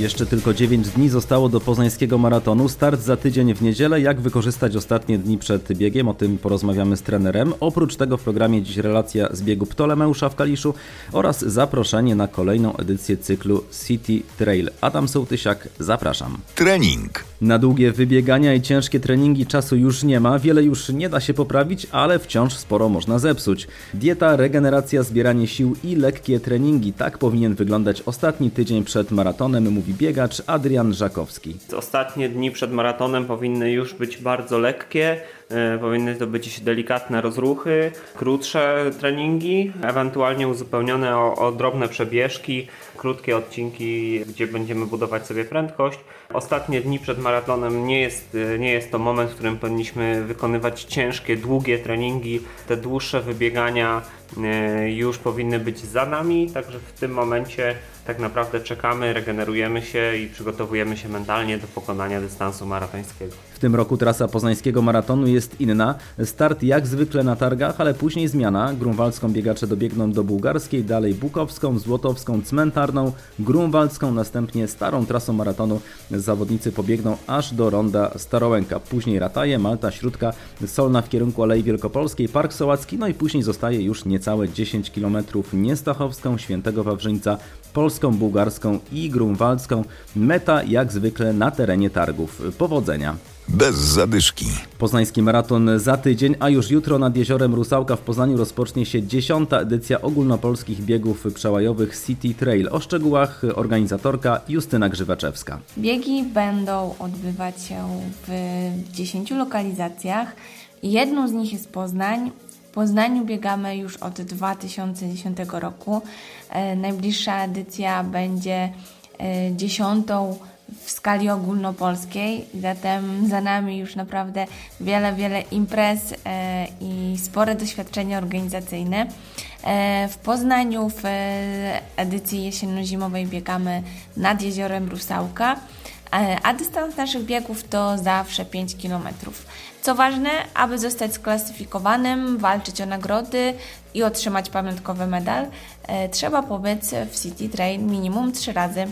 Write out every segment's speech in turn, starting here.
Jeszcze tylko 9 dni zostało do poznańskiego maratonu. Start za tydzień w niedzielę. Jak wykorzystać ostatnie dni przed biegiem? O tym porozmawiamy z trenerem. Oprócz tego w programie dziś relacja z biegu Ptolemeusza w Kaliszu oraz zaproszenie na kolejną edycję cyklu City Trail. Adam Sołtysiak, zapraszam. Trening. Na długie wybiegania i ciężkie treningi czasu już nie ma, wiele już nie da się poprawić, ale wciąż sporo można zepsuć. Dieta, regeneracja, zbieranie sił i lekkie treningi. Tak powinien wyglądać ostatni tydzień przed maratonem, mówi biegacz Adrian Żakowski. Ostatnie dni przed maratonem powinny już być bardzo lekkie, powinny to być delikatne rozruchy, krótsze treningi, ewentualnie uzupełnione o, o drobne przebieżki, krótkie odcinki, gdzie będziemy budować sobie prędkość. Ostatnie dni przed maratonem nie jest, e, nie jest to moment, w którym powinniśmy wykonywać ciężkie, długie treningi. Te dłuższe wybiegania e, już powinny być za nami, także w tym momencie tak naprawdę czekamy, regenerujemy się i przygotowujemy się mentalnie do pokonania dystansu maratońskiego. Tym roku trasa poznańskiego maratonu jest inna. Start jak zwykle na targach, ale później zmiana. Grunwaldzką biegacze dobiegną do bułgarskiej, dalej Bukowską, Złotowską, Cmentarną, Grunwaldzką, następnie starą trasą maratonu zawodnicy pobiegną aż do ronda Starołęka. Później Rataje, Malta, Śródka, Solna w kierunku Alei Wielkopolskiej, Park Sołacki, no i później zostaje już niecałe 10 km Niestachowską, Świętego Wawrzyńca, polską, bułgarską i grunwaldzką. Meta jak zwykle na terenie targów. Powodzenia! Bez zadyszki. Poznański maraton za tydzień, a już jutro nad jeziorem Rusałka w Poznaniu rozpocznie się dziesiąta edycja ogólnopolskich biegów przełajowych City Trail. O szczegółach organizatorka Justyna Grzywaczewska. Biegi będą odbywać się w 10 lokalizacjach. Jedną z nich jest Poznań. W Poznaniu biegamy już od 2010 roku. E, najbliższa edycja będzie e, dziesiątą w skali ogólnopolskiej, zatem za nami już naprawdę wiele, wiele imprez e, i spore doświadczenie organizacyjne. W Poznaniu w edycji jesienno-zimowej biegamy nad jeziorem Rusałka, a dystans naszych biegów to zawsze 5 km. Co ważne, aby zostać sklasyfikowanym, walczyć o nagrody i otrzymać pamiątkowy medal, e, trzeba pobyć w City Trail minimum 3 razy.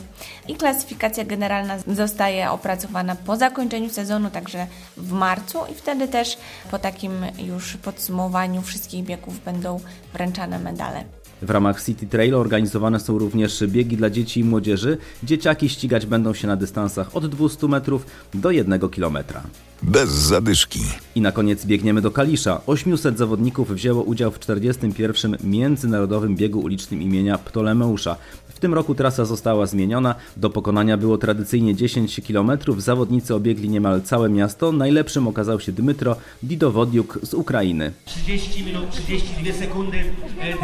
I klasyfikacja generalna zostaje opracowana po zakończeniu sezonu, także w marcu i wtedy też po takim już podsumowaniu wszystkich biegów będą wręczane medale. W ramach City Trail organizowane są również biegi dla dzieci i młodzieży. Dzieciaki ścigać będą się na dystansach od 200 metrów do 1 kilometra. Bez zadyszki. I na koniec biegniemy do Kalisza. 800 zawodników wzięło udział w 41. Międzynarodowym Biegu Ulicznym imienia Ptolemeusza. W tym roku trasa została zmieniona. Do pokonania było tradycyjnie 10 km. Zawodnicy obiegli niemal całe miasto. Najlepszym okazał się Dmytro Didowodiuk z Ukrainy. 30 minut 32 sekundy.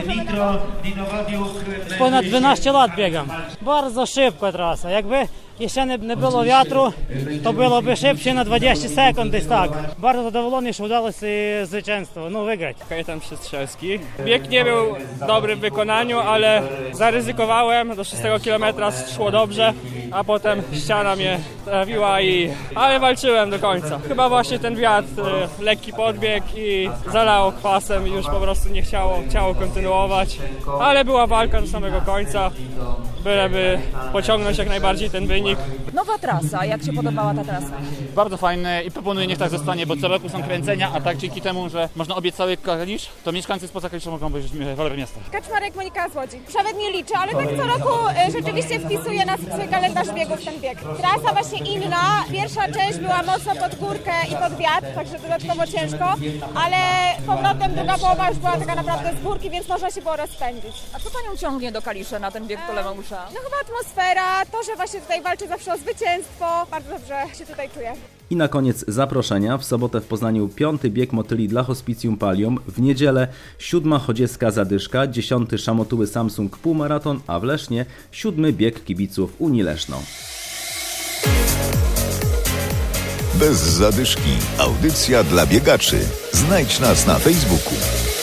Dmitro Didowodiuk. Ponad 12 lat biegam. Bardzo szybko trasa. Jakby jeszcze nie, nie було wiatru, to byłoby szybciej na 20 sekund dесь tak. Bardzo zadowolony, że udało się zwycięstwo, no wygrać. Kajetan Przestrzelski. Bieg nie był dobry w wykonaniu, ale zaryzykowałem, do 6 kilometra szło dobrze, a potem ściana mnie trafiła i... ale walczyłem do końca. Chyba właśnie ten wiatr, lekki podbieg i zalało kwasem i już po prostu nie chciało, chciało kontynuować, ale była walka do samego końca, byleby pociągnąć jak najbardziej ten wynik Nowa trasa, jak się podobała ta trasa? Bardzo fajne i proponuję niech tak zostanie, bo co roku są kręcenia, a tak dzięki temu, że można obiec cały Kalisz, to mieszkańcy spoza Kalisza mogą obejrzeć walory miasta. Kaczmarek, Monika z Łodzi. Nawet nie liczę, ale tak co roku e, rzeczywiście wpisuje nas w kalendarz biegów ten bieg. Trasa właśnie inna. Pierwsza część była mocno pod górkę i pod wiatr, także dodatkowo ciężko, ale z powrotem druga połowa już była taka naprawdę z górki, więc można się było rozpędzić. A co Panią ciągnie do Kalisza na ten bieg Tolemeusza? No chyba atmosfera, to, że właśnie tutaj walczy zawsze o zwycięstwo. Bardzo dobrze się tutaj czuję. I na koniec zaproszenia. W sobotę w Poznaniu piąty bieg motyli dla Hospicjum Palium. W niedzielę siódma chodziecka zadyszka, dziesiąty szamotuły Samsung półmaraton, a w Lesznie siódmy bieg kibiców Unii Leszno. Bez zadyszki. Audycja dla biegaczy. Znajdź nas na Facebooku.